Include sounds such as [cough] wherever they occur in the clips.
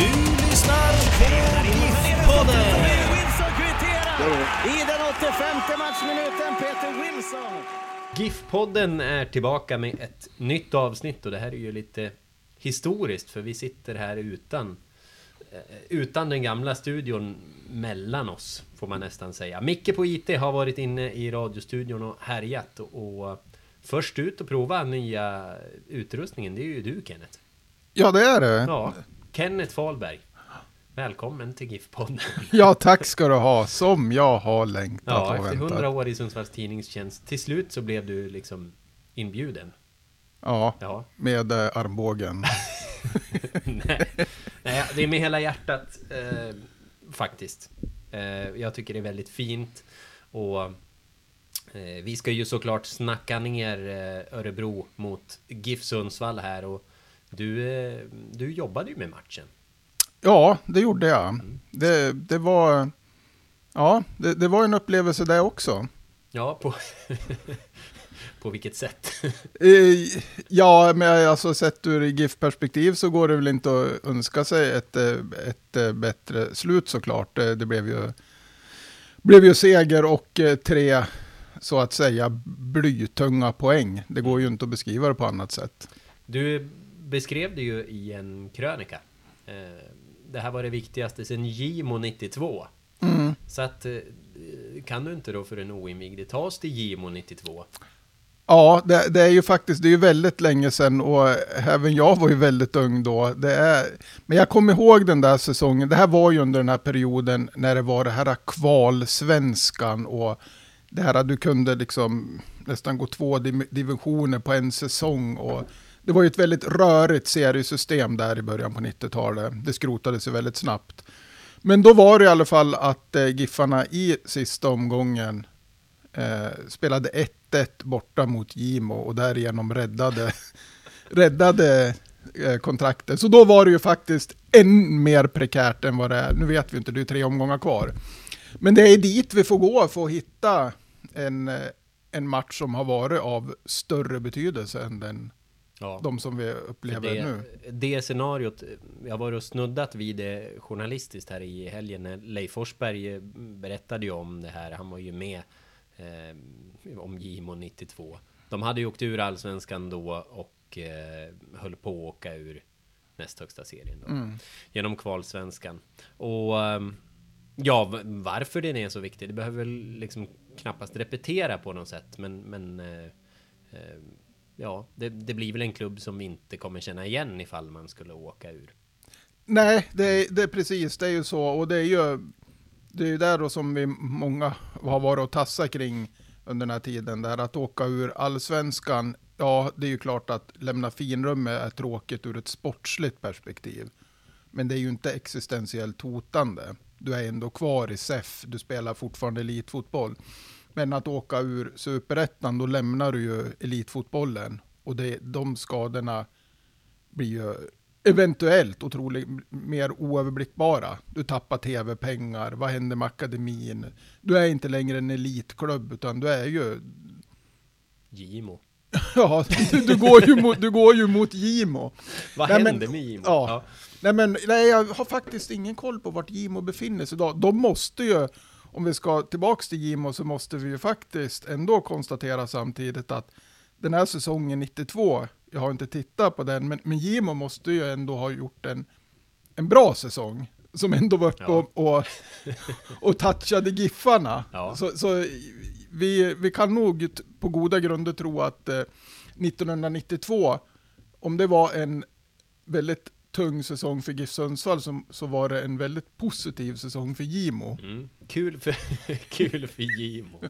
Du lyssnar på GIF-podden. I den 85 matchminuten, Peter Wilson. GIF-podden är tillbaka med ett nytt avsnitt och det här är ju lite historiskt för vi sitter här utan eh, utan den gamla studion mellan oss får man nästan säga. Micke på IT har varit inne i radiostudion och härjat och, och först ut och prova nya utrustningen det är ju du Kenneth. Ja, det är det. Ja, Kenneth Fahlberg. Välkommen till GIF-podden. [laughs] Ja, tack ska du ha. Som jag har längtat Ja, och efter väntat. hundra år i Sundsvalls tidningstjänst. Till slut så blev du liksom inbjuden. Ja, Ja, med eh, armbågen. [laughs] nej. nej, det är med hela hjärtat eh, faktiskt. Eh, jag tycker det är väldigt fint och eh, vi ska ju såklart snacka ner eh, Örebro mot GIF Sundsvall här och du, eh, du jobbade ju med matchen. Ja, det gjorde jag. Det, det var... Ja, det, det var en upplevelse det också. Ja, på, [laughs] på vilket sätt? [laughs] Eh, Ja, men alltså sett ur GIF-perspektiv så går det väl inte att önska sig ett, eh, ett bättre slut såklart. Det blev ju, blev ju seger och tre, så att säga, blytunga poäng. Det går ju inte att beskriva det på annat sätt. Du beskrev det ju i en krönika. Eh, Det här var det viktigaste sedan Gimo 92. Mm. Så att eh, kan du inte då för en oinvigde ta oss till Gimo 92? Ja, det, det är ju faktiskt, det är ju väldigt länge sedan och även jag var ju väldigt ung då. Det är, men jag kommer ihåg den där säsongen, det här var ju under den här perioden när det var det här kvalsvenskan och det här att du kunde liksom nästan gå två dim- divisioner på en säsong och det var ju ett väldigt rörigt seriesystem där i början på 90-talet. Det skrotades ju väldigt snabbt. Men då var det i alla fall att eh, Giffarna i sista omgången eh, spelade 1-1 borta mot Gimo och därigenom räddade, [laughs] räddade eh, kontraktet. Så då var det ju faktiskt än mer prekärt än vad det är. Nu vet vi inte, det är tre omgångar kvar. Men det är dit vi får gå för att hitta en, eh, en match som har varit av större betydelse än den, Ja. de som vi upplever det, nu. det scenariot, jag var och snuddat vid det journalistiskt här i helgen när Leif Forsberg eh, berättade ju om det här. Han var ju med eh, om Gimo 92. De hade ju åkt ur allsvenskan då och eh, höll på att åka ur näst högsta serien då. Mm. Genom kvalsvenskan. Och ehm, ja, varför den är så viktig, det behöver väl liksom knappast repetera på något sätt. Men, men eh, eh, ja, det, det blir väl en klubb som vi inte kommer känna igen ifall man skulle åka ur. Nej, det är, det är precis, det är ju så. Och det är ju, det är ju där då som vi många har varit och tassat kring under den här tiden. Där att åka ur allsvenskan, ja det är ju klart att lämna finrummet är tråkigt ur ett sportsligt perspektiv. Men det är ju inte existentiellt hotande. Du är ändå kvar i SEF, du spelar fortfarande elitfotboll. Men att åka ur superettan, då lämnar du ju elitfotbollen. Och det, de skadorna blir ju eventuellt otroligt mer oöverblickbara. Du tappar tv-pengar, vad händer med akademin? Du är inte längre en elitklubb, utan du är ju... Gimo. [laughs] Ja, du, du, går, ju mot, du går ju mot Gimo. Vad Nej, men- hände med Gimo? Ja. Nej, men nej, jag har faktiskt ingen koll på vart Gimo befinner sig idag. De måste ju, om vi ska tillbaks till Gimo, så måste vi ju faktiskt ändå konstatera samtidigt att den här säsongen 92, jag har inte tittat på den, men, men Gimo måste ju ändå ha gjort en, en bra säsong. Som ändå var uppe Ja. och, och, och touchade Giffarna. Ja. Så, så vi, vi kan nog på goda grunder tro att eh, 1992, om det var en väldigt tung säsong för GIF Sundsvall så, så var det en väldigt positiv säsong för Gimo. Mm. Kul för, [laughs] kul för Gimo.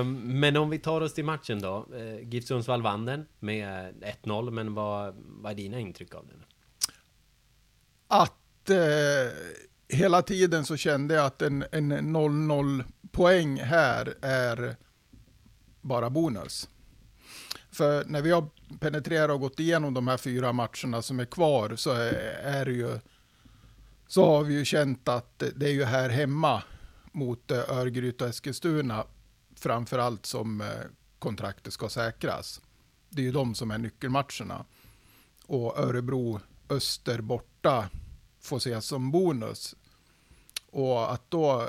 um, men om vi tar oss till matchen då. Uh, GIF Sundsvall vann den med 1-0, men vad, vad är dina intryck av den? Att eh, hela tiden så kände jag att en, en 0-0 poäng här är bara bonus. För när vi har penetrerat och gått igenom de här fyra matcherna som är kvar så är, det ju så har vi ju känt att det är ju här hemma mot eh, Örgryte och Eskilstuna framför allt som eh, kontraktet ska säkras. Det är ju de som är nyckelmatcherna. Och Örebro Öster borta får ses som bonus. Och att då eh,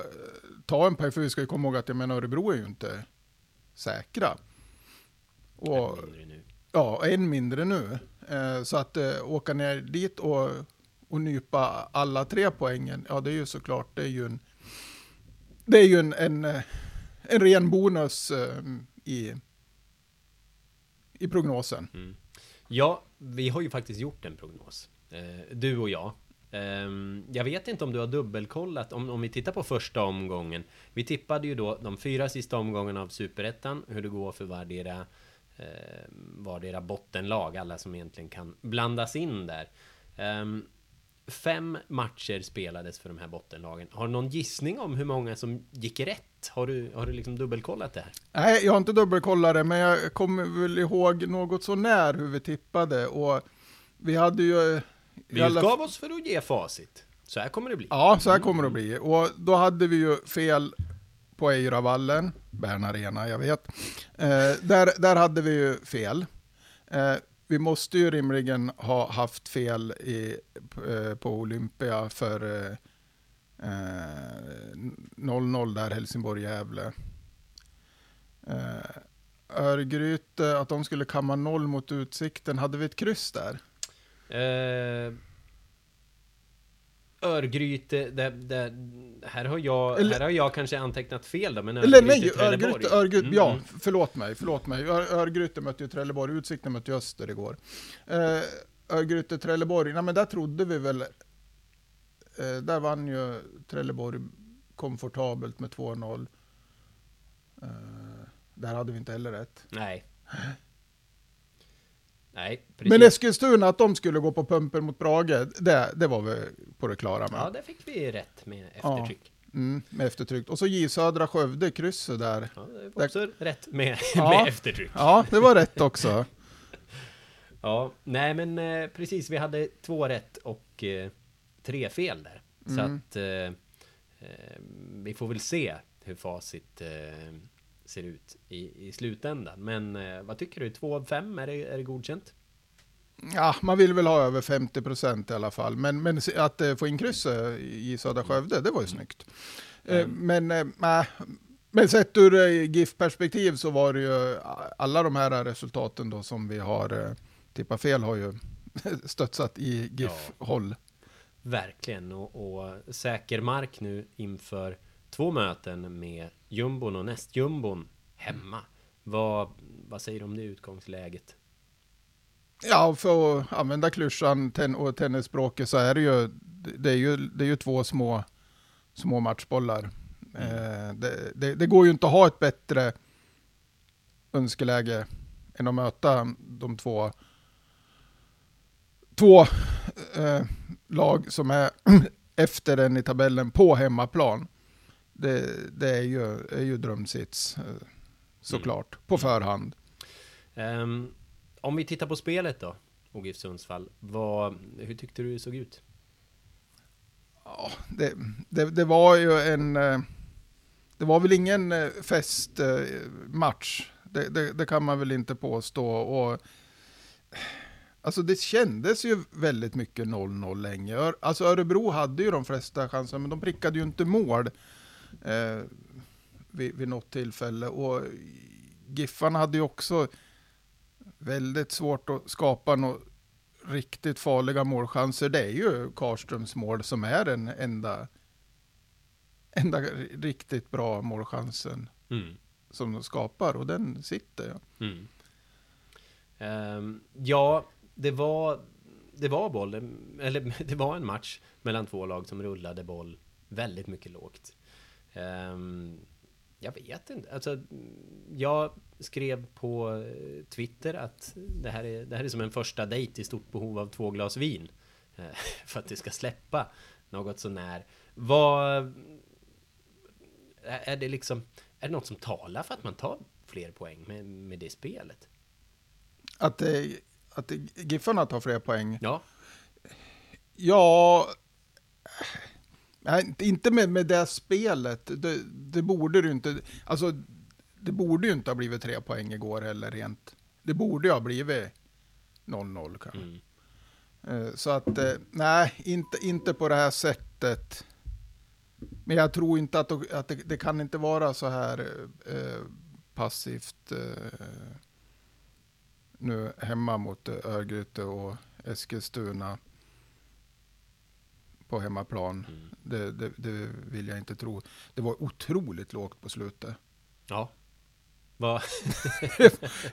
ta en poäng, för vi ska ju komma ihåg att jag menar Örebro är ju inte säkra. Och, nu. Ja, än mindre nu. Eh, så att eh, åka ner dit och, och nypa alla tre poängen, ja det är ju såklart, det är ju en, det är ju en, en, eh, en ren bonus eh, i, i prognosen. Mm. Ja, vi har ju faktiskt gjort en prognos. Eh, du och jag. Ehm, jag vet inte om du har dubbelkollat, om, om vi tittar på första omgången. Vi tippade ju då de fyra sista omgångarna av Superettan, hur det går för vardera, eh, vardera bottenlag, alla som egentligen kan blandas in där. Um, fem matcher spelades för de här bottenlagen. Har du någon gissning om hur många som gick rätt? Har du, har du liksom dubbelkollat det här? Nej, jag har inte dubbelkollat det, men jag kommer väl ihåg något så när hur vi tippade. Och vi hade ju vi utgav oss för att ge facit. Så här kommer det bli. Ja, så här kommer det bli. Och då hade vi ju fel på Eiravallen, Bern Arena, jag vet. Eh, där, där hade vi ju fel. Eh, vi måste ju rimligen ha haft fel i, eh, på Olympia för 0-0 eh, eh där Helsingborg-Gävle. Eh, Örgryte, att de skulle kamma noll mot Utsikten, hade vi ett kryss där? Eh, Örgryte, det, det, här, har jag, Eller, här har jag kanske antecknat fel då, men Örgryte, Eller nej, Örgryte, Örgryte mm. ja, förlåt mig, förlåt mig. Ör, Örgryte mötte ju Trelleborg, Utsikten mötte ju Öster igår. Eh, Örgryte, Trelleborg, nej men där trodde vi väl, eh, där vann ju Trelleborg komfortabelt med 2-0. Eh, där hade vi inte heller rätt. Nej. [laughs] Nej, precis. Men Eskilstuna, att de skulle gå på pumpen mot Brage, det, det var vi på det klara med. Ja, det fick vi rätt med eftertryck. Ja. Mm, med eftertryck. Och så J Södra Skövde, krysset där. Ja, det var också där. rätt med, [laughs] ja. med eftertryck. Ja, det var rätt också. [laughs] ja, nej men eh, precis, vi hade två rätt och eh, tre fel där. Mm. Så att eh, eh, vi får väl se hur facit eh, ser ut i, i slutändan. Men eh, vad tycker du? 2 av 5, är det, är det godkänt? Ja, man vill väl ha över 50 procent i alla fall. Men, men att eh, få in krysset i Södra Skövde, det var ju snyggt. Mm. Men, äh, men sett ur GIF-perspektiv så var det ju alla de här resultaten då som vi har tippat fel har ju [laughs] stötsat i GIF-håll. Ja, verkligen, och, och säker mark nu inför två möten med jumbon och nästjumbon hemma. Vad, vad säger du om det utgångsläget? Ja, för att använda klyschan ten och tennisspråket så är det ju, det är ju, det är ju två små, små matchbollar. Mm. Eh, det, det, det, går ju inte att ha ett bättre önskeläge än att möta de två, två eh, lag som är [clears throat] efter den i tabellen på hemmaplan det, det är, ju, är ju drömsits eh, såklart, mm. på förhand. Um, om vi tittar på spelet då, OGIF Sundsvall, vad, hur tyckte du det såg ut? Ja, det, det, det var ju en... Eh, det var väl ingen eh, festmatch. Det, det, det, kan man väl inte påstå. Och, alltså det kändes ju väldigt mycket 0-0 länge. Alltså Örebro hade ju de flesta chanser, men de prickade ju inte mål eh, vid, vid något tillfälle. Och Giffarna hade ju också väldigt svårt att skapa några riktigt farliga målchanser. Det är ju Karströms mål som är den enda, enda riktigt bra målchansen mm. som de skapar och den sitter. Ja. Mm. Um, ja, det var det var boll, eller [laughs] det var en match mellan två lag som rullade boll väldigt mycket lågt. Um, jag vet inte. Alltså, jag skrev på eh, Twitter att det här är, det här är som en första dejt i stort behov av två glas vin. Eh, [laughs] för att det ska släppa något sånär. Vad... Är det liksom... Är det något som talar för att man tar fler poäng med, med det spelet? Att, det, att Giffarna tar fler poäng? Ja. Ja... Nej, inte med, med det spelet. Det, det borde du inte... Alltså, det borde ju inte ha blivit tre poäng igår heller rent. Det borde ju ha blivit 0-0 kanske. Mm. Eh, så att, eh, nej, inte, inte på det här sättet. Men jag tror inte att, att det, det kan inte vara så här eh, passivt eh, nu hemma mot Örgryte och Eskilstuna på hemmaplan. Mm. Det, det, det, vill jag inte tro. Det var otroligt lågt på slutet. Ja. Va? [laughs]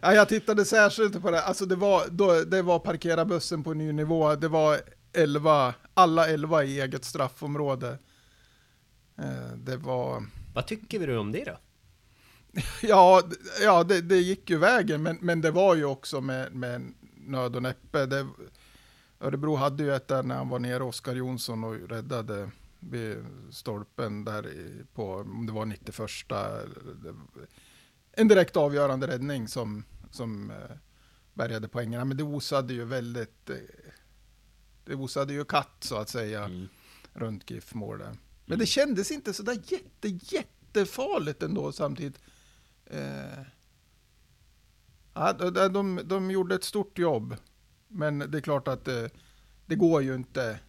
ja, jag tittade särskilt på det. Alltså det var, då, det var parkera bussen på ny nivå. Det var 11, alla 11 i eget straffområde. Eh, det var... Vad tycker du om det då? [laughs] ja, ja det, det, gick ju vägen, men, men det var ju också med, med nöd och näppe. Det, Örebro hade ju ett där när han var nere, Oskar Jonsson, och räddade vid stolpen där på, om det var 91 en direkt avgörande räddning som, som eh, bärgade poängen. Men det osade ju väldigt, eh, det osade ju katt så att säga mm. runt GIF-målet. Men mm. det kändes inte så där jätte, jättefarligt ändå samtidigt. Eh, ja, de, de, de gjorde ett stort jobb. Men det är klart att det, det går ju inte.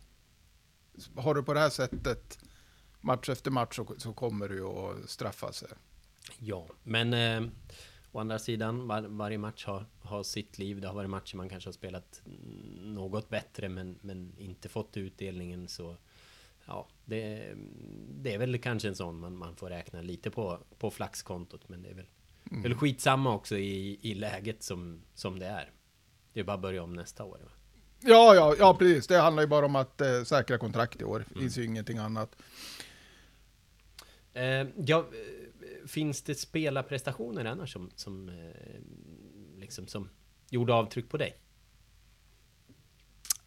Har du på det här sättet match efter match så, så kommer du ju att straffa sig. Ja, men eh, å andra sidan, var, varje match har, har sitt liv. Det har varit matcher man kanske har spelat något bättre men, men inte fått utdelningen så Ja, det, det är väl kanske en sån man, man får räkna lite på, på flaxkontot men det är väl, mm. väl skitsamma också i, i läget som, som det är. Det är bara att börja om nästa år. Va? Ja, ja, ja, precis. Det handlar ju bara om att eh, säkra kontrakt i år. Det finns mm. ju ingenting annat. Eh, ja, finns det spelarprestationer annars som, som, eh, liksom, som gjorde avtryck på dig?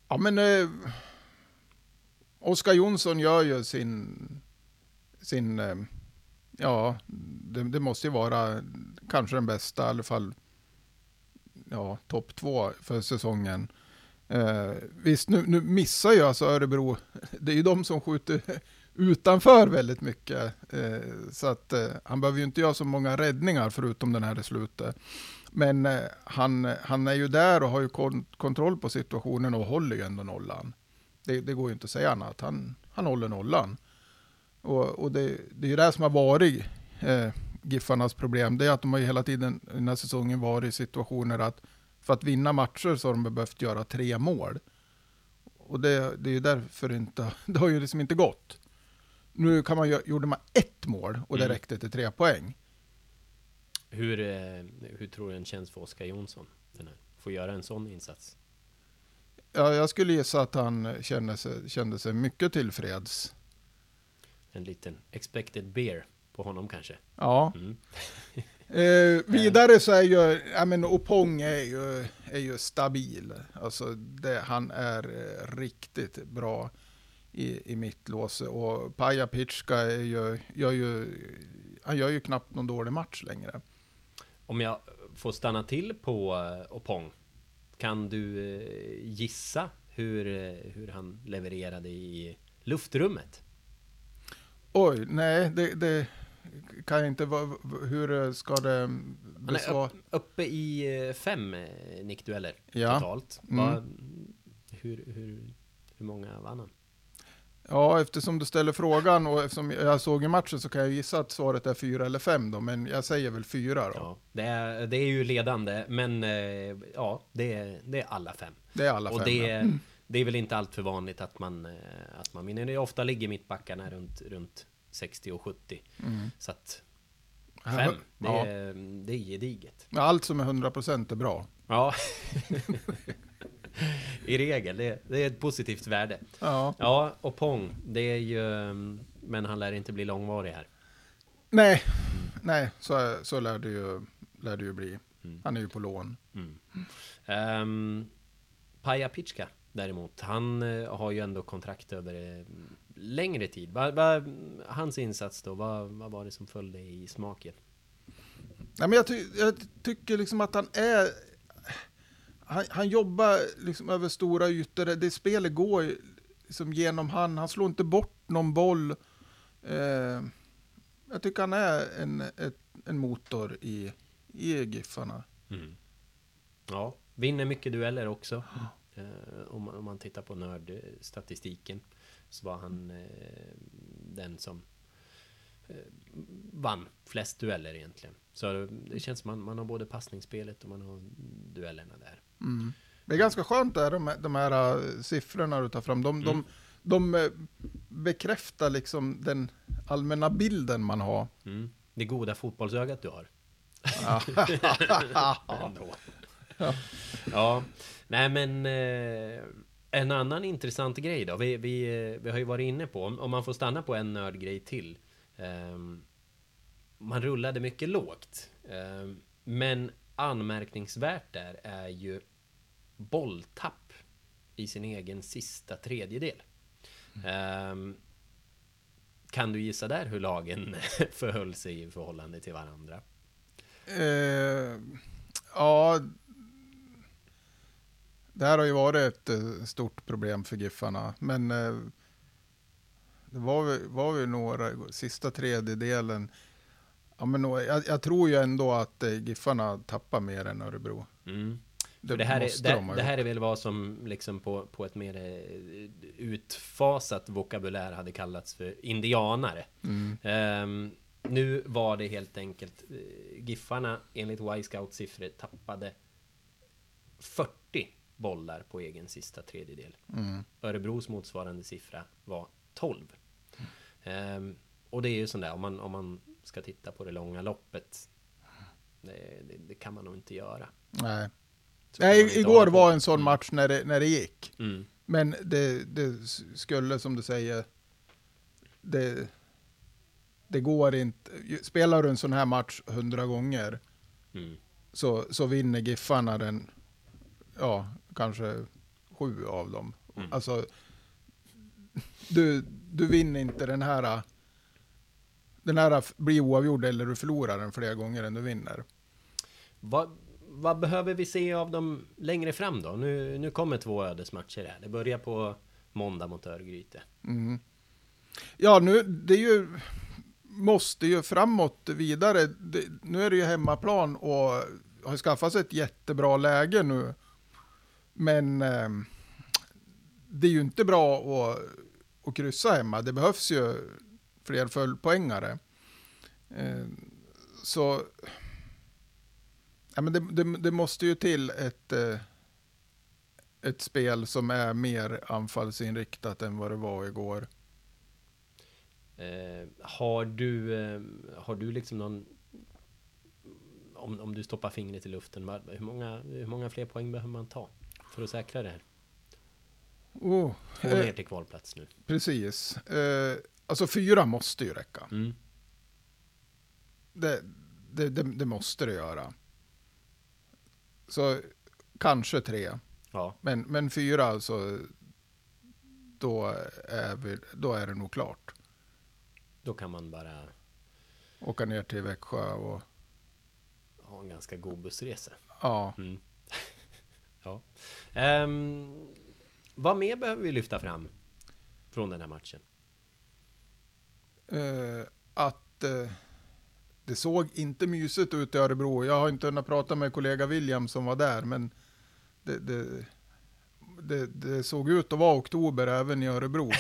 Ja, men eh, Oskar Jonsson gör ju sin, sin eh, ja, det, det, måste ju vara kanske den bästa, i alla fall ja, topp två för säsongen. Eh, visst, nu, nu missar ju alltså Örebro, det är ju de som skjuter utanför väldigt mycket. Eh, så att eh, han behöver ju inte göra så många räddningar förutom den här i slutet. Men eh, han, han är ju där och har ju kon kontroll på situationen och håller ju ändå nollan. Det, det, går ju inte att säga annat. Han, han håller nollan. Och, och det, det är ju det som har varit eh, Giffarnas problem. Det är att de har ju hela tiden den här säsongen varit i situationer att för att vinna matcher så har de behövt göra tre mål. Och det, det är ju därför inte, [laughs] det har ju liksom inte gått. Nu kan man, gjorde man ett mål och det mm. räckte till tre poäng. Hur, eh, hur tror du den känns för Oskar Jonsson? Den här, få göra en sån insats? Ja, jag skulle gissa att han kände sig, kände sig mycket tillfreds. En liten expected beer på honom kanske? Ja. Mm. [laughs] eh, vidare så är ju, ja men Opong är ju, är ju stabil. Alltså det, han är eh, riktigt bra i, i mittlåset. Och Paja Pitschka är ju, gör ju, han gör ju knappt någon dålig match längre. Om jag får stanna till på uh, Opong. Kan du uh, gissa hur, hur han levererade i luftrummet? Oj, nej, det, det kan jag inte. Hur ska det besvara? Upp, uppe i fem nickdueller ja. totalt. Mm. Va, hur, hur, hur många vann han? Ja, eftersom du ställer frågan och eftersom jag såg i matchen så kan jag gissa att svaret är fyra eller fem då, men jag säger väl fyra då. Ja, det, är, det är ju ledande, men eh, ja, det är, det är alla fem. Det är alla och fem. Det, ja. det är väl inte allt för vanligt att man, eh, att man vinner. Det ofta ligger mittbackarna runt, runt 60 och 70. Mm. Så att fem, det, ja. är, det är gediget. Allt som är 100% är bra. Ja. [laughs] I regel, det, det är ett positivt värde. Ja. Ja, och Pong, det är ju... Men han lär inte bli långvarig här. Nej, nej, så, så lär, det ju, lär det ju bli. Han är ju på lån. Um, Paja Pitschka däremot, han eh, har ju ändå kontrakt över eh, längre tid. Va, va, hans insats då, vad, vad var det som följde i smaken? Nej, men jag, ty jag tycker liksom att han är... Han, han jobbar liksom över stora ytor. Det spelet går liksom genom han. Han slår inte bort någon boll. Eh, jag tycker han är en, ett, en motor i, i Giffarna. Ja, vinner mycket dueller också. Eh, om, man, om man tittar på nördstatistiken så var han eh, den som eh, vann flest dueller egentligen. Så det känns som man, man har både passningsspelet och man har duellerna där. Det är ganska skönt där, de, de här äh, siffrorna du tar fram. De, de, de eh, bekräftar liksom den allmänna bilden man har. Mm. Det goda fotbollsögat du har. Ändå. [laughs] ja, nej men eh, en annan intressant grej då. Vi, vi, vi har ju varit inne på, om, man får stanna på en nördgrej till. Ehm, man rullade mycket lågt. Ehm, men anmärkningsvärt där är ju bolltapp i sin egen sista tredjedel. Ehm, kan du gissa där hur lagen [laughs] förhöll sig i förhållande till varandra? Eh, ja, det här har ju varit ett eh, stort problem för Giffarna. Men eh, det var, var ju några, sista tredjedelen. Ja, men jag, jag tror ju ändå att eh, Giffarna tappar mer än Örebro. Mm. Det, det, här är, de det, det här är väl vad som liksom på, på ett mer utfasat vokabulär hade kallats för indianare. Mm. Ehm, nu var det helt enkelt Giffarna enligt Y-Scouts siffror tappade 40 bollar på egen sista tredjedel. Mm. Örebros motsvarande siffra var 12. Ehm, och det är ju sån där, om man, om man ska titta på det långa loppet. Det, det, det kan man nog inte göra. Nej. Nej, igår var en sån match när det, när det gick. Mm. Men det, det skulle, som du säger, det, det går inte. Spelar du en sån här match hundra gånger Mm. så, så vinner Giffarna den, ja, kanske sju av dem. Mm. Alltså, du, du vinner inte den här, den här blir oavgjord eller du förlorar den flera gånger än du vinner. Vad, vad behöver vi se av dem längre fram då? Nu, nu kommer två ödesmatcher här. Det börjar på måndag mot Örgryte. Mm. Ja, nu, det är ju, måste ju framåt vidare. Det, nu är det ju hemmaplan och har skaffat sig ett jättebra läge nu. Men eh, det är ju inte bra att, att kryssa hemma. Det behövs ju fler följdpoängare. Eh, så ja, men det, det, det måste ju till ett, eh, ett spel som är mer anfallsinriktat än vad det var igår. Eh, har du, eh, har du liksom någon... Om, om du stoppar fingret i luften, hur, många, hur många fler poäng behöver man ta? För att säkra det här? Oh, Gå eh, ner till kvalplats nu. precis. Eh, alltså fyra måste ju räcka. Mm. Det, det, det, det måste det göra. Så kanske tre. Ja, Men, men fyra alltså, då är, vi, då är det nog klart. då kan man bara Åka ner till Växjö och ha en ganska god bussresa. ja. Mm. Ja. Ehm, vad mer behöver vi lyfta fram från den här matchen? Eh, att eh, det såg inte mysigt ut i Örebro. Jag har inte kunnat prata med kollega William som var där, men det, det, det, det såg ut att vara oktober även i Örebro.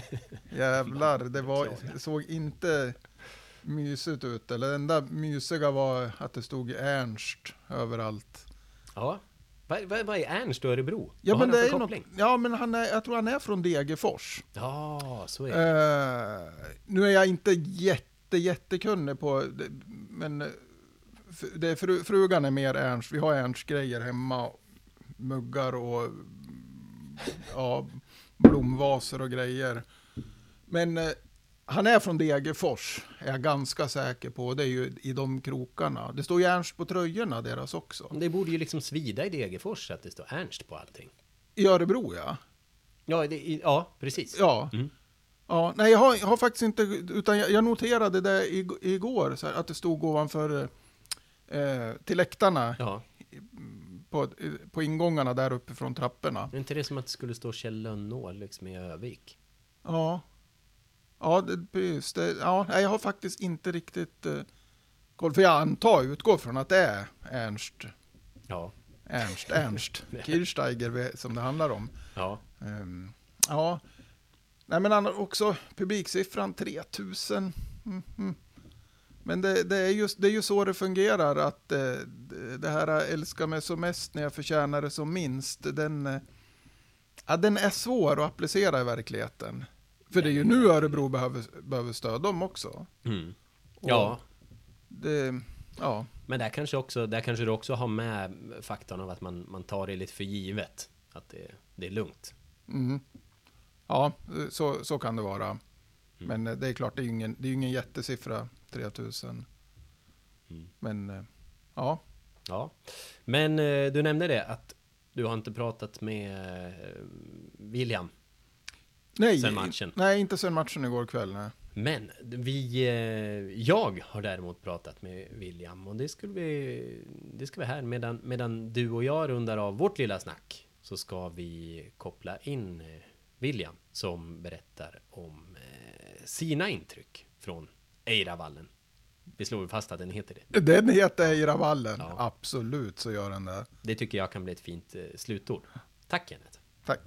[laughs] Jävlar, det, var, det såg inte mysigt ut. Eller det enda mysiga var att det stod Ernst överallt. Ja, vad, vad, vad är Ernst Örebro? Ja, vad men, har det han är för något, koppling? ja, men han är, jag tror han är från Degerfors. Ja, så är det. Eh, nu är jag inte jätte, jättekunnig på men eh, det är fru, frugan är mer Ernst. Vi har Ernst-grejer hemma, muggar och ja, blomvaser och grejer. Men eh, han är från Degerfors, är jag ganska säker på. Det är ju i de krokarna. Det står ju Ernst på tröjorna deras också. Det borde ju liksom svida i Degerfors att det står Ernst på allting. I Örebro ja. Ja, det, ja precis. Ja. Mm. Ja, nej jag har, jag har faktiskt inte, utan jag, jag noterade det igår, så här, att det stod ovanför eh, till läktarna Ja. på, på ingångarna där uppe från trapporna. Är inte det som att det skulle stå Kjell Lönnås liksom i Övik? Ja. Ja, det, precis. Det, ja, jag har faktiskt inte riktigt eh, koll, för jag antar, utgår från att det är Ernst, Ja. Ernst, [laughs] Ernst Kirchsteiger som det handlar om. Ja. Ehm, ja, nej men han har också publiksiffran 3000. Mm, mm. Men det, det, är just, det är ju så det fungerar att eh, det- det här älskar mig som mest när jag förtjänar det som minst. Den, eh, ja, den är svår att applicera i verkligheten. För det är ju nu Örebro behöver, behöver stöd dem också. Mm. Ja, Det, ja, men där kanske, också, där kanske du också har med faktorn av att man, man tar det lite för givet. Att det, det är lugnt. mm. ja så, så kan det vara. Men eh, det är klart, det är ju ingen, det är ingen jättesiffra, 3000. Mm. Men eh, ja, Ja. Men eh, du nämnde det att du har inte pratat med William. Nej, Sen matchen. nej, inte sen matchen igår kväll. Nej. Men vi, eh, jag har däremot pratat med William och det skulle vi, det ska vi här medan, medan du och jag rundar av vårt lilla snack så ska vi koppla in eh, William som berättar om eh, sina intryck från Eiravallen. Vi slår fast att den heter det. Den heter Eiravallen. Ja. Absolut så gör den det. Det tycker jag kan bli ett fint slutord. Tack Kenneth. Tack.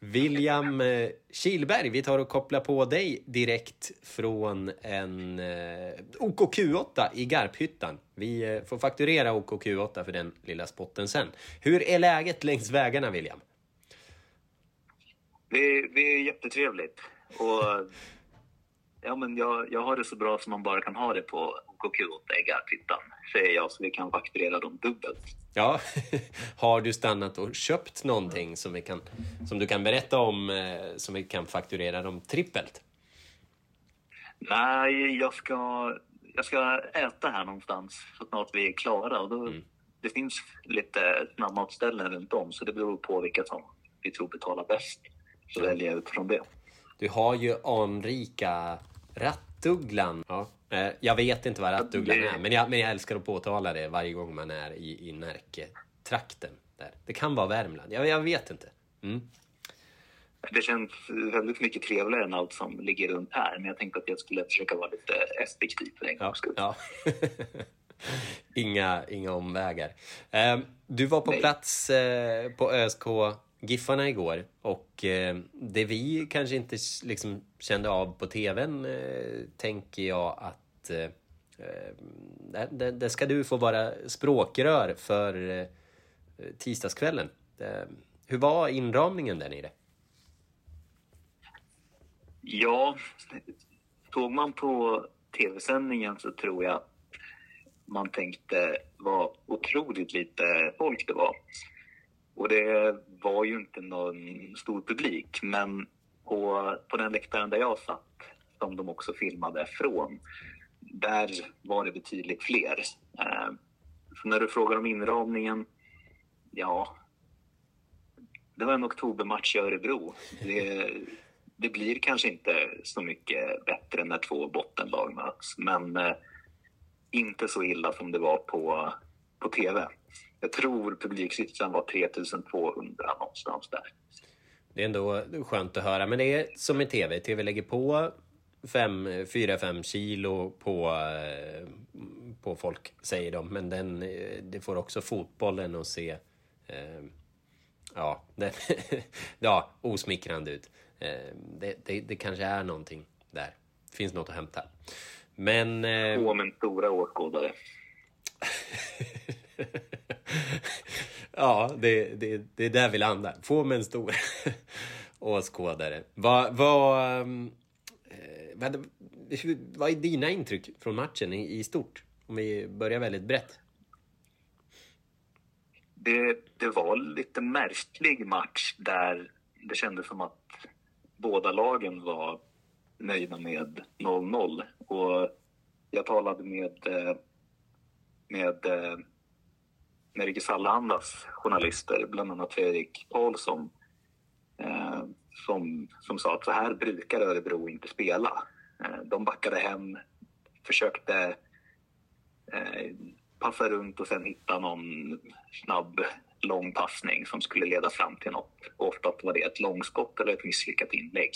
William eh, Kilberg, vi tar och kopplar på dig direkt från en eh, OKQ8 i Garphyttan. Vi eh, får fakturera OKQ8 för den lilla spotten sen. Hur är läget längs vägarna, William? Det är, det är jättetrevligt. Och, ja, men jag, jag har det så bra som man bara kan ha det på OKQ8 i Garphyttan, säger jag, så vi kan fakturera dem dubbelt. Ja, [laughs] har du stannat och köpt någonting som, vi kan, som du kan berätta om, eh, som vi kan fakturera dem trippelt? Nej, jag ska, jag ska äta här någonstans så snart vi är klara. Och då, Det finns lite snabbmatsställen runt om, så det beror på vilka som vi tror betalar bäst. Så väljer jag utifrån det. Du har ju anrika Rattugglan. Ja. Eh, Jag vet inte vad Rattugglan är, men jag, men jag älskar att påtala det varje gång man är i, i Närke-trakten. Där. Det kan vara Värmland, jag, jag vet inte. Mm. Det känns väldigt mycket trevligare än allt som ligger runt här. Men jag tänkte att jag skulle försöka vara lite effektiv för en Ja, gångs skull. ja. [laughs] inga, inga omvägar. Eh, Du var på Nej. plats eh, på ÖSK Giffarna igår och eh, det vi kanske inte liksom kände av på tvn eh, tänker jag att eh, eh där, ska du få vara språkrör för eh, tisdagskvällen. Eh, hur var inramningen där nere? Ja, såg man på tv-sändningen så tror jag man tänkte vad otroligt lite folk det var. Och det var ju inte någon stor publik, men på, på den läktaren där jag satt, som de också filmade från, där var det betydligt fler. Eh, Så när du frågar om inramningen, ja, det var en oktobermatch i Örebro. Det, det blir kanske inte så mycket bättre när två bottenlag möts, men eh, inte så illa som det var på, på tv. Jag tror publiksiffran var 3200 någonstans där. Det är ändå skönt att höra. Men det är som i TV. TV lägger på 4-5 kilo på, eh, på folk, säger de. Men den, eh, det får också fotbollen att se eh, ja, [laughs] den, ja, osmickrande ut. Eh, det, det, det kanske är någonting där. finns något att hämta. Men... Eh, Två med stora åskådare. [laughs] ja, det, det, det är där vi landar. Få med en stor [laughs] åskådare. Vad, vad, ehm, eh, vad, vad är dina intryck från matchen i, i stort? Om vi börjar väldigt brett. det, det var lite märklig match där det kändes som att båda lagen var nöjda med 0-0. Och jag talade med, eh, med eh, Nerikes Allhandas journalister, bland annat Fredrik Paulsson, eh, som, som sa att så här brukar Örebro inte spela. Eh, de backade hem, försökte eh, passa runt och sen hitta någon snabb lång passning som skulle leda fram till något. Ofta var det ett långskott eller ett misslyckat inlägg.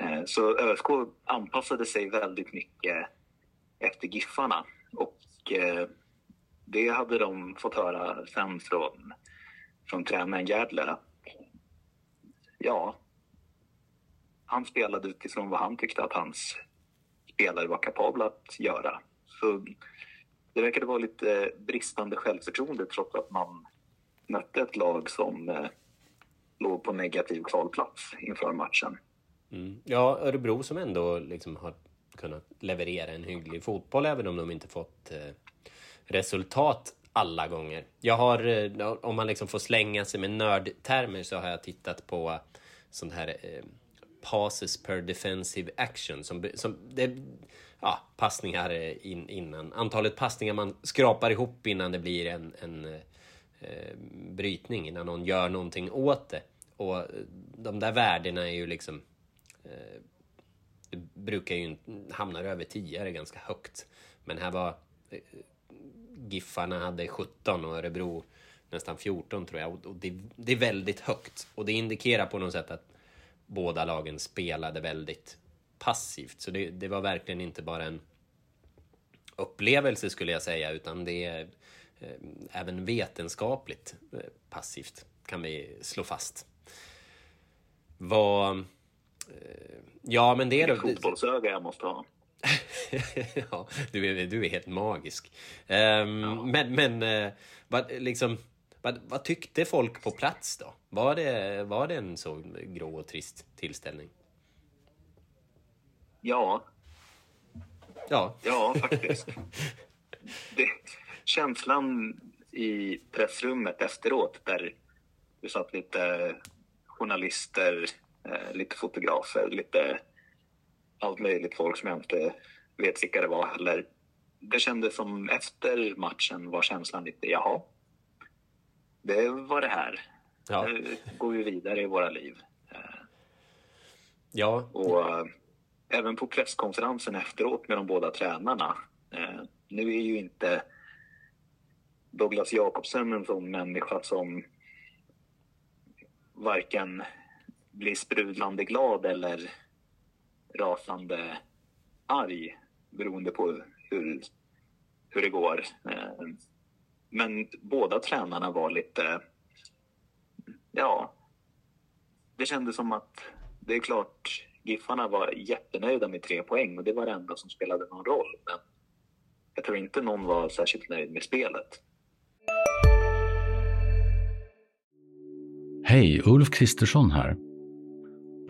Eh, så ÖSK anpassade sig väldigt mycket efter Giffarna och det hade de fått höra sen från, från tränaren Gärdler. att ja, han spelade utifrån vad han tyckte att hans spelare var kapabla att göra. Så det verkade vara lite bristande självförtroende trots att man mötte ett lag som eh, låg på negativ kvalplats inför matchen. Mm. Ja, Örebro som ändå liksom har kunnat leverera en hygglig fotboll även om de inte fått eh, resultat alla gånger. Jag har, eh, om man liksom får slänga sig med nördtermer så har jag tittat på sånt här eh, passes per defensive action. Som, som det, ja, passningar eh, in, innan. Antalet passningar man skrapar ihop innan det blir en, en eh, brytning, innan någon gör någonting åt det. Och eh, de där värdena är ju liksom Eh, det brukar ju hamna över 10 är ganska högt. Men här var eh, Giffarna hade 17 och Örebro nästan 14 tror jag. Och det, det, är väldigt högt. Och det indikerar på något sätt att båda lagen spelade väldigt passivt. Så det, det var verkligen inte bara en upplevelse skulle jag säga, utan det är eh, även vetenskapligt eh, passivt kan vi slå fast. Vad Eh, ja, men det är... Vilket fotbollsöga jag måste ha. [laughs] ja, du är, du är helt magisk. Um, ja. Men, men uh, vad, liksom, vad, vad, tyckte folk på plats då? Var det, var det en så grå och trist tillställning? Ja. Ja. Ja, faktiskt. [laughs] det, känslan i pressrummet efteråt där det satt lite journalister eh, lite fotografer, lite allt möjligt folk som jag inte vet vilka det var heller. Det kändes som efter matchen var känslan lite, jaha, det var det här. Ja. Nu går vi vidare i våra liv. Eh, ja. Och äh, även på presskonferensen efteråt med de båda tränarna. Äh, nu är ju inte Douglas Jakobsen en sån människa som varken bli sprudlande glad eller rasande arg beroende på hur, hur det går. Eh, men båda tränarna var lite, ja, det kändes som att det är klart Giffarna var jättenöjda med tre poäng och det var det enda som spelade någon roll. Men jag tror inte någon var särskilt nöjd med spelet. Hej, Ulf Kristersson här.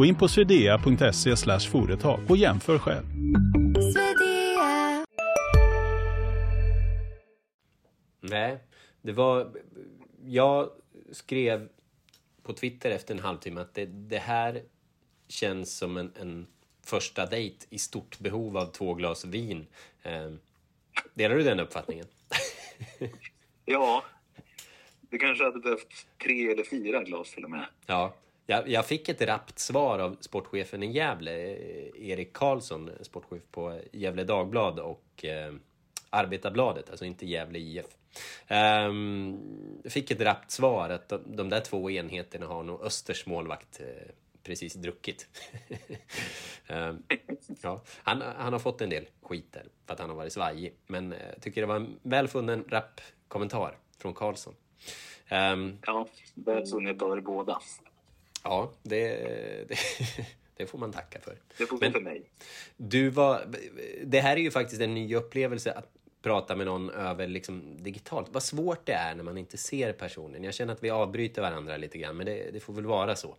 Gå in på swedea.se företag och jämför själv. Nej, det var... Jag skrev på Twitter efter en halvtimme att det, det här känns som en, en, första dejt i stort behov av två glas vin. Eh, delar du den uppfattningen? ja, det kanske hade behövt tre eller fyra glas till och med. Ja, jag, jag, fick ett rappt svar av sportchefen i Gävle, eh, Erik Karlsson, sportchef på Gävle Dagblad och eh, Arbetarbladet, alltså inte Gävle IF. Um, ehm, fick ett rappt svar att de, de, där två enheterna har nog Östers målvakt eh, precis druckit. um, [laughs] ja, han, han, har fått en del skit där för att han har varit svajig, men eh, jag eh, tycker det var en välfunnen rapp kommentar från Karlsson. Um, ja, välfunnet av er båda. Ja, det, det, [laughs] det, får man tacka för. Det får gå för mig. Du var, det här är ju faktiskt en ny upplevelse att prata med någon över liksom digitalt. Vad svårt det är när man inte ser personen. Jag känner att vi avbryter varandra lite grann, men det, det får väl vara så.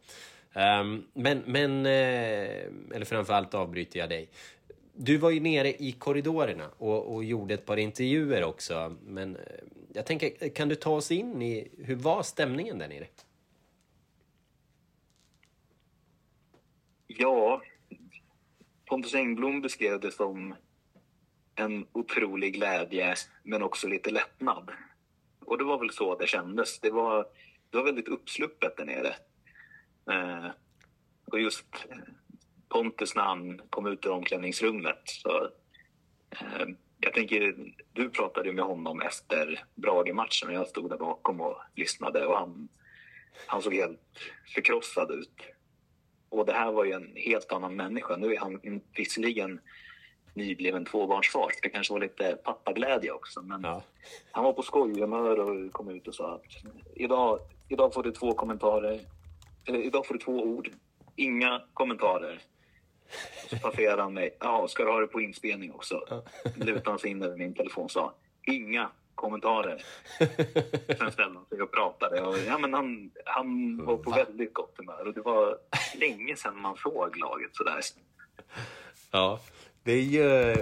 Um, men, men eh, eller framförallt avbryter jag dig. Du var ju nere i korridorerna och, och gjorde ett par intervjuer också. Men eh, jag tänker, kan du ta oss in i, hur var stämningen där nere? Ja, Pontus Engblom beskrev det som en otrolig glädje, men också lite lättnad. Och det var väl så det kändes. Det var, det var väldigt uppsluppet där nere. Eh, och just eh, Pontus när han kom ut ur omklädningsrummet. Så, eh, jag tänker, du pratade ju med honom efter Brage-matchen och jag stod där bakom och lyssnade och han, han såg helt förkrossad ut. Och det här var ju en helt annan människa. Nu är han visserligen nybliven tvåbarnsfar. Det kanske var lite pappaglädje också. Men ja. han var på skojhumör och kom ut och sa att idag, idag får du två kommentarer. Eller idag får du två ord. Inga kommentarer. Så passerade han mig. Ja, ska du ha det på inspelning också? Lutade han sig in över min telefon och sa inga kommentarer. [laughs] Sen ställde han sig och pratade. Och, ja, men han, han var på väldigt gott humör och det var länge sedan man såg laget sådär. Ja, det är ju...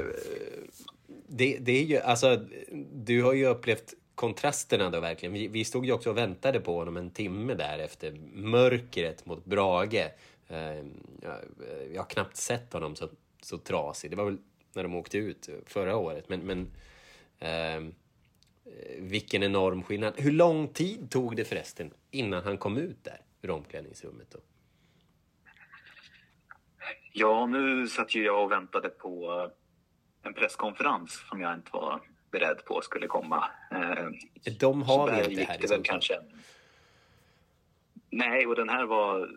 Det, det är ju, alltså, du har ju upplevt kontrasterna då verkligen. Vi, vi stod ju också och väntade på honom en timme där efter mörkret mot Brage. Ehm, jag, jag har knappt sett honom så, så trasig. Det var väl när de åkte ut förra året. Men, men eh, vilken enorm skillnad. Hur lång tid tog det förresten innan han kom ut där ur omklädningsrummet? Då? Ja, nu satt ju jag och väntade på en presskonferens som jag inte var beredd på skulle komma. Eh, De har vi inte här i väl kanske. Nej, och den här var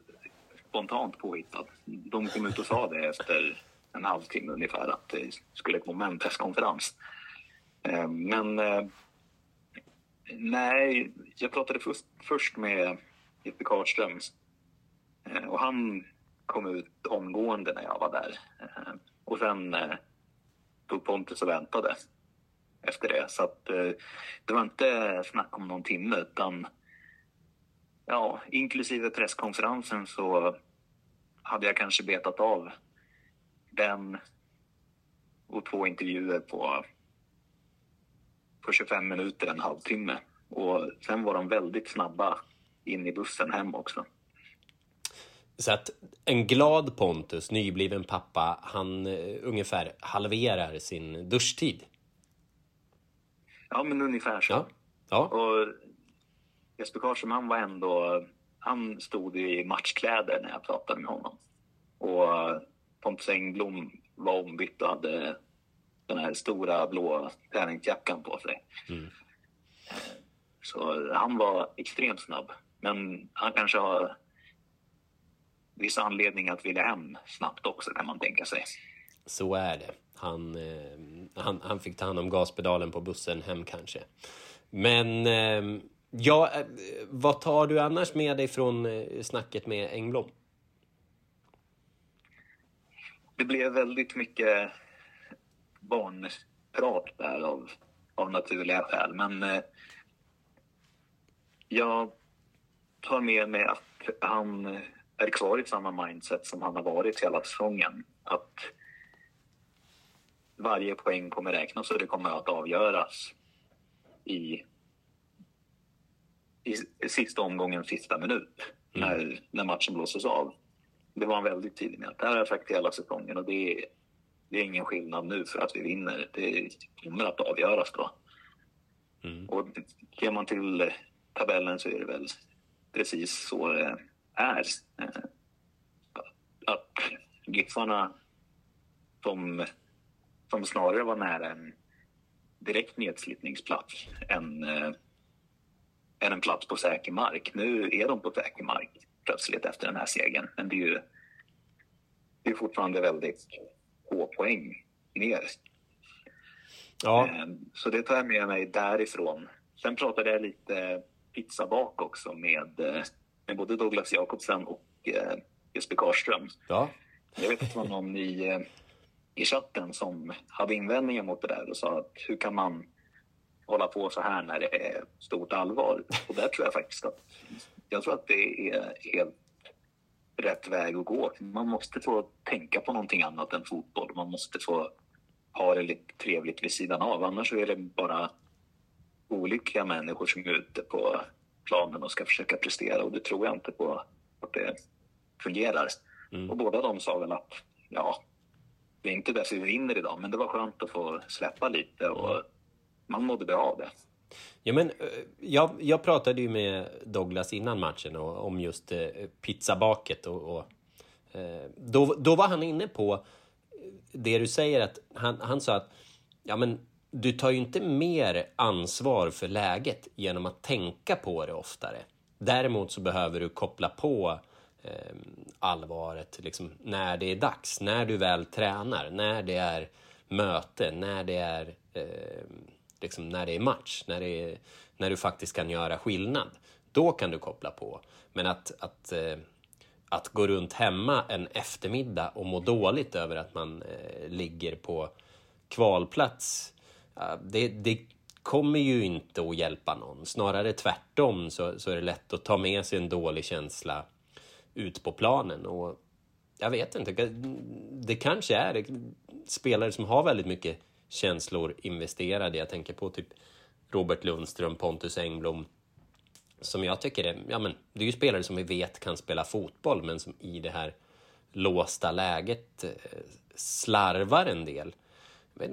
spontant påhittad. De kom ut och sa det efter en halvtimme ungefär att det skulle komma en presskonferens. Eh, men eh, nej, jag pratade först med Jeppe Karlström eh, och han kom ut omgående när jag var där. Eh, och sen stod tog Pontus och väntade efter det. Så att, det var inte snack om någon timme utan ja, inklusive presskonferensen så hade jag kanske betat av den och två intervjuer på, på 25 minuter, en halvtimme. Och sen var de väldigt snabba in i bussen hem också. Så att en glad Pontus, nybliven pappa, han uh, ungefär halverar sin duschtid. Ja, men ungefär så. Ja. ja. Och Jesper Karlsson, han var ändå... Han stod i matchkläder när jag pratade med honom. Och Pontus Engblom var ombytt och hade den här stora blå träningsjackan på sig. Mm. Så han var extremt snabb. Men han kanske har viss anledning att vilja hem snabbt också kan man tänka sig. Så är det. Han, eh, han, han fick ta hand om gaspedalen på bussen hem kanske. Men eh, ja, eh, vad tar du annars med dig från snacket med Engblom? Det blev väldigt mycket barnprat där av, av naturliga skäl. Men eh, jag tar med mig att han är kvar i samma mindset som han har varit hela säsongen. Att varje poäng kommer räknas och det kommer att avgöras i, i sista omgången, sista minut, mm. när, när matchen blåses av. Det var han väldigt tydlig med. Det här har jag sagt hela säsongen och det det är ingen skillnad nu för att vi vinner. Det kommer att avgöras då. Mm. Och ger man till tabellen så är det väl precis så det är. Eh, att Giffarna, som, som snarare var nära en direkt nedslitningsplats än, äh, än en plats på säker mark. Nu är de på säker mark plötsligt efter den här segern. Men det är ju det är fortfarande väldigt få poäng ner. Ja. Så det tar jag med mig därifrån. Sen pratade jag lite pizza bak också med, eh, med både Douglas Jakobsen och eh, Jesper Karlström. Ja. Jag vet att det var någon i, eh, i chatten som hade invändningar mot det där och sa att hur kan man hålla på så här när det är stort allvar? Och där tror jag faktiskt att jag tror att det är helt rätt väg att gå. Man måste få tänka på någonting annat än fotboll. Man måste få ha det lite trevligt vid sidan av. Annars är det bara olyckliga människor som är ute på planen och ska försöka prestera och det tror jag inte på att det fungerar. Mm. Och båda de sa väl att ja, det är inte därför vi vinner idag, men det var skönt att få släppa lite och man mådde bra av det. Ja, men, eh, jag, jag pratade ju med Douglas innan matchen och, om just eh, pizzabaket och, och eh, då, då var han inne på det du säger att han, han sa att ja, men, du tar ju inte mer ansvar för läget genom att tänka på det oftare. Däremot så behöver du koppla på eh, allvaret liksom, när det är dags, när du väl tränar, när det är möte, när det är eh, liksom när det är match, när, det är, när du faktiskt kan göra skillnad. Då kan du koppla på. Men att, att, eh, att gå runt hemma en eftermiddag och må dåligt över att man eh, ligger på kvalplats, det, det kommer ju inte att hjälpa någon. Snarare tvärtom så, så är det lätt att ta med sig en dålig känsla ut på planen. Och jag vet inte, det kanske är spelare som har väldigt mycket känslor investerade. Jag tänker på typ Robert Lundström, Pontus Engblom. Som jag tycker är, ja men det är ju spelare som vi vet kan spela fotboll men som i det här låsta läget eh, slarvar en del.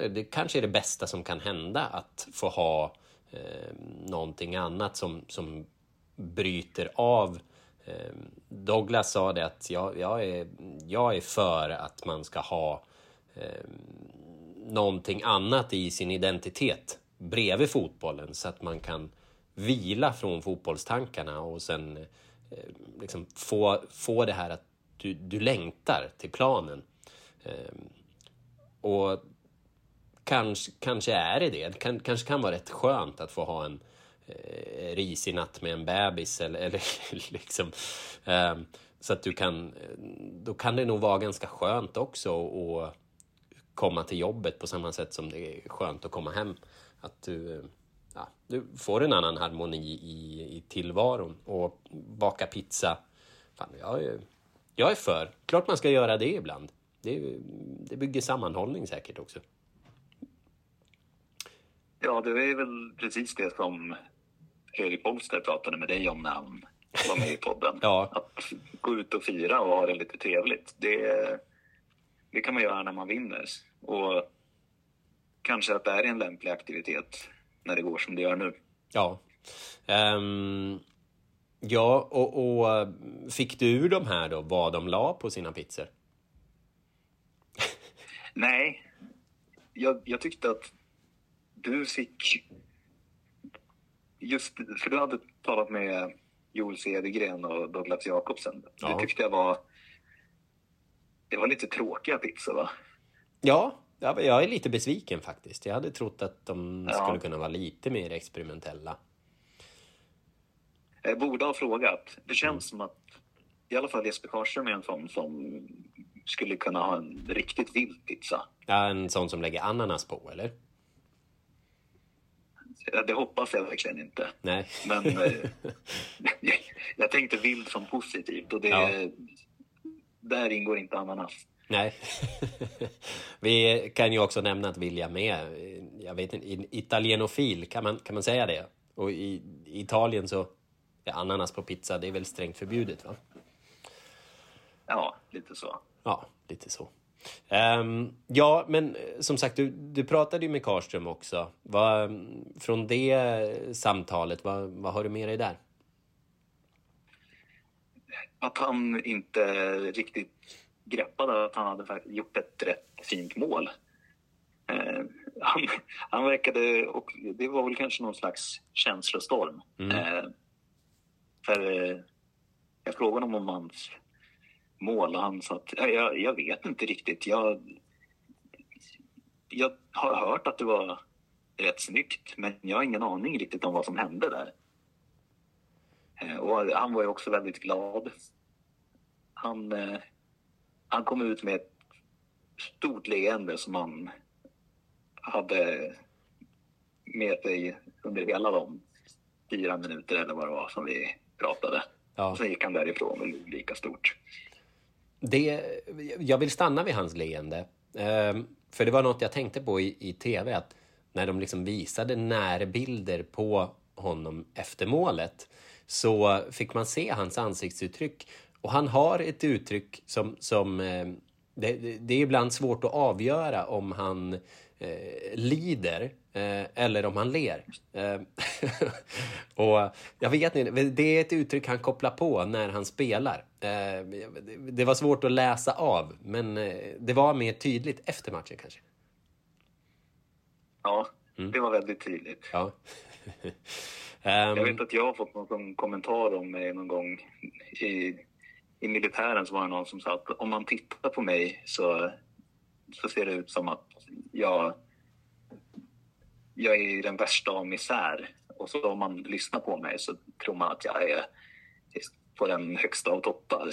Det kanske är det bästa som kan hända att få ha eh, någonting annat som, som bryter av. Eh, Douglas sa det att jag, jag, är, jag är för att man ska ha eh, någonting annat i sin identitet bredvid fotbollen så att man kan vila från fotbollstankarna och sen eh, liksom få, få det här att du, du längtar till planen. Eh, och kanske, kanske är det det. Det kan, kanske kan vara rätt skönt att få ha en eh, risig natt med en bebis eller, [laughs] eller liksom eh, så att du kan, eh, då kan det nog vara ganska skönt också att komma till jobbet på samma sätt som det är skönt att komma hem. Att du, ja, du får en annan harmoni i, i tillvaron. Och baka pizza, fan, jag, är, jag är för. Klart man ska göra det ibland. Det, det bygger sammanhållning säkert också. Ja, det är väl precis det som Erik Bolster pratade med dig om när han var med i podden. [laughs] ja. Att gå ut och fira och ha det lite trevligt. Det, det kan man göra när man vinner. Och kanske att det är en lämplig aktivitet när det går som det gör nu. Ja. Um, ja, och, och, fick du ur de här då vad de la på sina pizzor? [laughs] Nej, jag, jag tyckte att du fick... Just för du hade talat med Joel Cedergren och Douglas Jakobsen. Ja. Det tyckte jag var... Det var lite tråkiga pizzor, va? Ja, jag är lite besviken faktiskt. Jag hade trott att de ja. skulle kunna vara lite mer experimentella. Jag borde ha frågat. Det känns mm. som att i alla fall Jesper Karlström är en sån som skulle kunna ha en riktigt vild pizza. Ja, en sån som lägger ananas på, eller? Det hoppas jag verkligen inte. Nej. Men eh, [laughs] jag tänkte vild som positivt och det, ja. där ingår inte ananas. Nej. [laughs] Vi kan ju också nämna att William är, jag vet inte, italienofil, kan man, kan man säga det? Och i, Italien så är ananas på pizza, det är väl strängt förbjudet va? Ja, lite så. Ja, lite så. Um, ja, men som sagt, du, du pratade ju med Karström också. Vad, från det samtalet, vad, vad har du med dig där? Att han inte riktigt greppade att han hade gjort ett rätt fint mål. Eh, han, han verkade, och det var väl kanske någon slags känslostorm. Mm. Eh, för eh, jag frågade honom om hans mål och han sa att jag, jag vet inte riktigt. Jag, jag har hört att det var rätt snyggt men jag har ingen aning riktigt om vad som hände där. Eh, och han var ju också väldigt glad. Han, eh, han kom ut med ett stort leende som han hade med sig under hela de fyra minuter eller vad det var som vi pratade. Ja. Sen gick han därifrån och lika stort. Det, jag vill stanna vid hans leende. Ehm, för det var något jag tänkte på i, i tv, att när de liksom visade närbilder på honom efter målet så fick man se hans ansiktsuttryck. Och han har ett uttryck som, som eh, det, det, är ibland svårt att avgöra om han eh, lider eh, eller om han ler. Eh, [laughs] och jag vet inte, det är ett uttryck han kopplar på när han spelar. Eh, det var svårt att läsa av, men eh, det var mer tydligt efter matchen kanske. Ja, mm. det var väldigt tydligt. Ja. [laughs] jag vet att jag har fått någon kommentar om mig någon gång i, i militären så var det någon som sa att om man tittar på mig så, så ser det ut som att jag, jag är den värsta av misär. Och så om man lyssnar på mig så tror man att jag är på den högsta av toppar.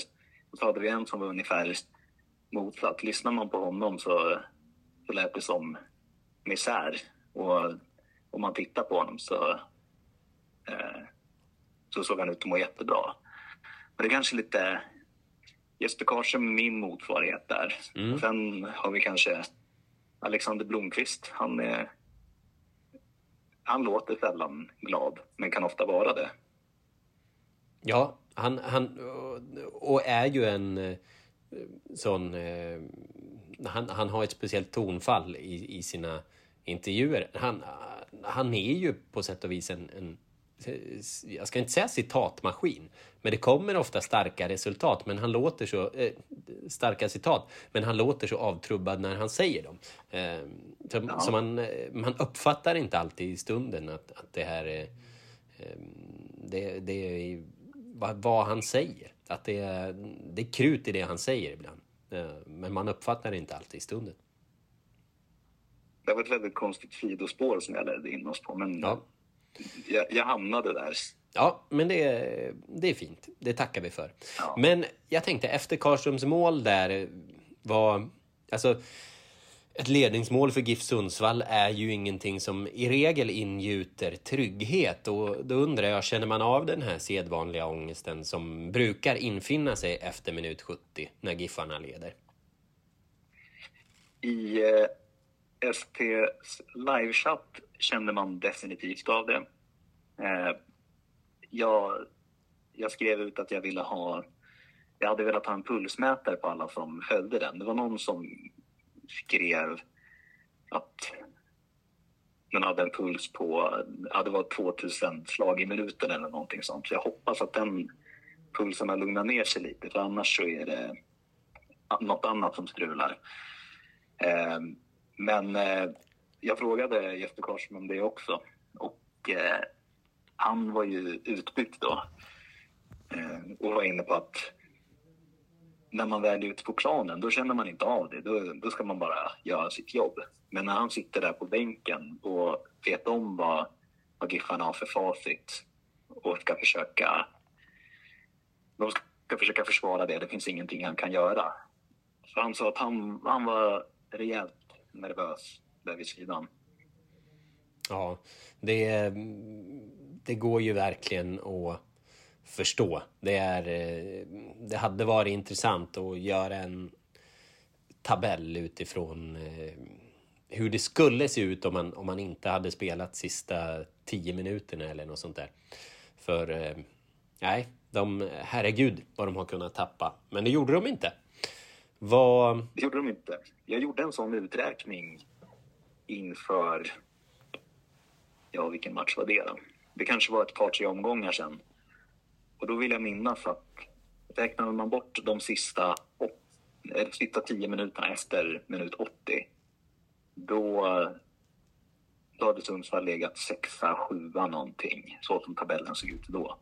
Och så hade vi en som var ungefär motsatt. Lyssnar man på honom så, så lät det som misär. Och om man tittar på honom så, eh, så såg han ut att må jättebra. Men det är kanske lite Jesper Karlsson min motsvarighet där. Mm. Sen har vi kanske Alexander Blomqvist. Han, är, han låter sällan glad, men kan ofta vara det. Ja, han, han och är ju en eh, sån... Eh, han, han har ett speciellt tonfall i, i sina intervjuer. Han, han är ju på sätt och vis en, en jag ska inte säga citatmaskin, men det kommer ofta starka resultat, men han låter så, eh, starka citat, men han låter så avtrubbad när han säger dem. Eh, så, ja. så man, eh, man uppfattar inte alltid i stunden att, att det här är, eh, det, det är vad, vad, han säger. Att det är, det är krut i det han säger ibland, eh, men man uppfattar det inte alltid i stunden. Det var ett väldigt konstigt sidospår som jag ledde in oss på, men ja jag, jag hamnade där. Ja, men det, är, det är fint. Det tackar vi för. Ja. Men jag tänkte, efter Karlströms mål där var... Alltså, ett ledningsmål för GIF Sundsvall är ju ingenting som i regel ingjuter trygghet. Och då undrar jag, känner man av den här sedvanliga ångesten som brukar infinna sig efter minut 70 när Giffarna leder? I eh, STs livechatt kände man definitivt av det. Eh, jag, jag skrev ut att jag ville ha jag hade velat ha en pulsmätare på alla som följde den. Det var någon som skrev att den hade en puls på, ja det var 2000 slag i minuten eller någonting sånt. Så jag hoppas att den pulsen har lugnat ner sig lite för annars så är det något annat som strular. Eh, men eh, jag frågade Jesper Karlsson om det också och eh, han var ju utbytt då eh, och var inne på att när man väl är ute på planen då känner man inte av det. Då, då ska man bara göra sitt jobb. Men när han sitter där på bänken och vet om vad, vad Giffarna har för facit och ska försöka de ska försöka försvara det. Det finns ingenting han kan göra. Så han sa att han, han var rejält nervös där vid sidan. Ja, det, det går ju verkligen att förstå. Det, är, det hade varit intressant att göra en tabell utifrån eh, hur det skulle se ut om man, om man inte hade spelat sista tio minuterna eller något sånt där. För eh, nej, de, herregud vad de har kunnat tappa. Men det gjorde de inte. Vad... Det gjorde de inte. Jag gjorde en sån uträkning inför, ja vilken match var det då? Det kanske var ett par, tre omgångar sedan. Och då vill jag minnas att räknade man bort de sista, äh, sista tio minuterna efter minut 80, då, då hade Sundsvall legat sexa, sjua någonting, så som tabellen såg ut då.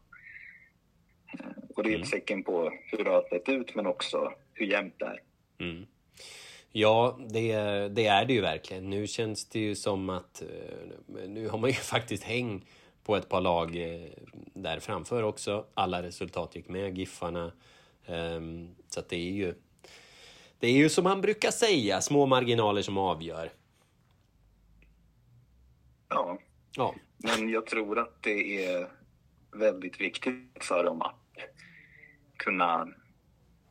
Eh, och det är ett mm. tecken på hur det har sett ut, men också hur jämnt det är. Mm. Ja, det, det, är det ju verkligen. Nu känns det ju som att... Eh, nu har man ju [laughs] faktiskt häng på ett par lag eh, där framför också. Alla resultat gick med, Giffarna. Um, så att det är ju... Det är ju som man brukar säga, små marginaler som avgör. Ja. Ja. Men jag tror att det är väldigt viktigt för dem att kunna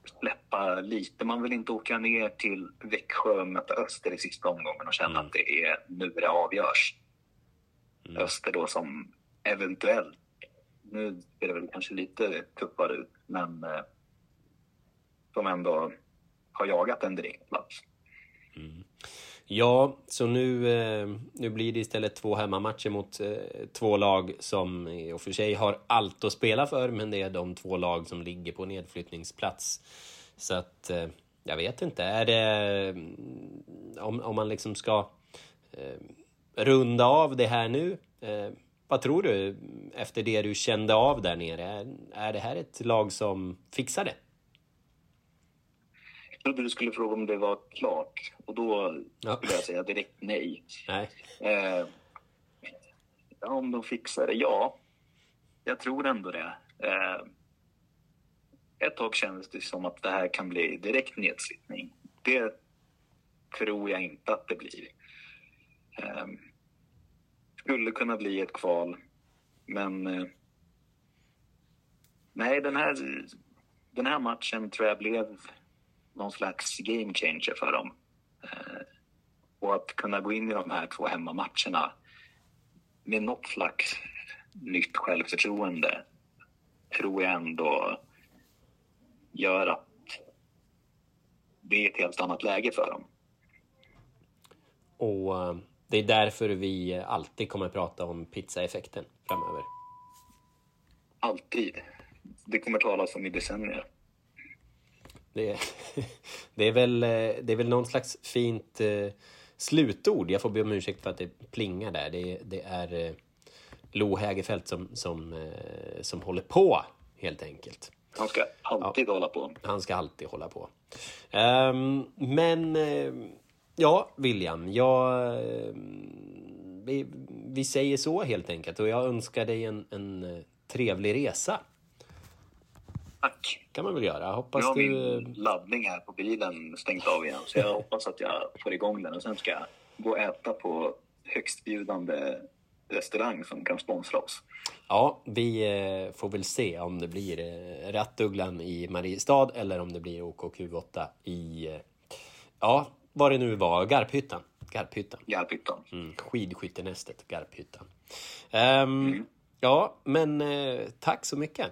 släppa lite. Man vill inte åka ner till Växjö och möta Öster i sista omgången och känna Mm. att det är nu det avgörs. Mm. Öster då som eventuellt, nu ser det väl kanske lite tuffare ut, men eh, som ändå har jagat en direktplats. Ja, så nu, eh, nu blir det istället två hemmamatcher mot eh, två lag som i och för sig har allt att spela för, men det är de två lag som ligger på nedflyttningsplats. Så att, eh, jag vet inte, är det... Mm, om, om man liksom ska eh, runda av det här nu, eh, vad tror du efter det du kände av där nere? Är, är det här ett lag som fixar det? Trodde du skulle fråga om det var klart och då Ja. skulle jag säga direkt nej. Nej. Eh, ja, om de fixar det? Ja, jag tror ändå det. Eh, ett tag kändes det som att det här kan bli direkt nedsittning. Det tror jag inte att det blir. Eh, skulle kunna bli ett kval, men eh, nej, den här, den här matchen tror jag blev någon slags game changer för dem. Eh, och att kunna gå in i de här två hemmamatcherna med något slags nytt självförtroende tror jag ändå gör att det är ett helt annat läge för dem. Och eh, det är därför vi alltid kommer att prata om pizzaeffekten framöver. Alltid. Det kommer talas om i decennier. Det, [laughs] det, är väl, eh, det är väl någon slags fint eh, slutord. Jag får be om ursäkt för att det plingar där. Det, det är eh, Lo Hägerfeldt som, som, som håller på, helt enkelt. Han ska alltid hålla på. Han ska alltid hålla på. Ehm, men, ja, William, jag, vi, vi säger så helt enkelt. Och jag önskar dig en, en trevlig resa. Tack. kan man väl göra. Nu Hoppas har du... min laddning här på bilen stängt av igen så jag hoppas att jag får igång den och sen ska jag gå och äta på högstbjudande restaurang som kan sponsra oss. Ja, vi eh, får väl se om det blir eh, Rattugglan i Mariestad eller om det blir OKQ8 i, eh, ja, vad det nu var, Garphyttan. Garphyttan. Garphyttan. Mm, skidskyttenästet, Garphyttan. Ehm, Ja, men tack så mycket.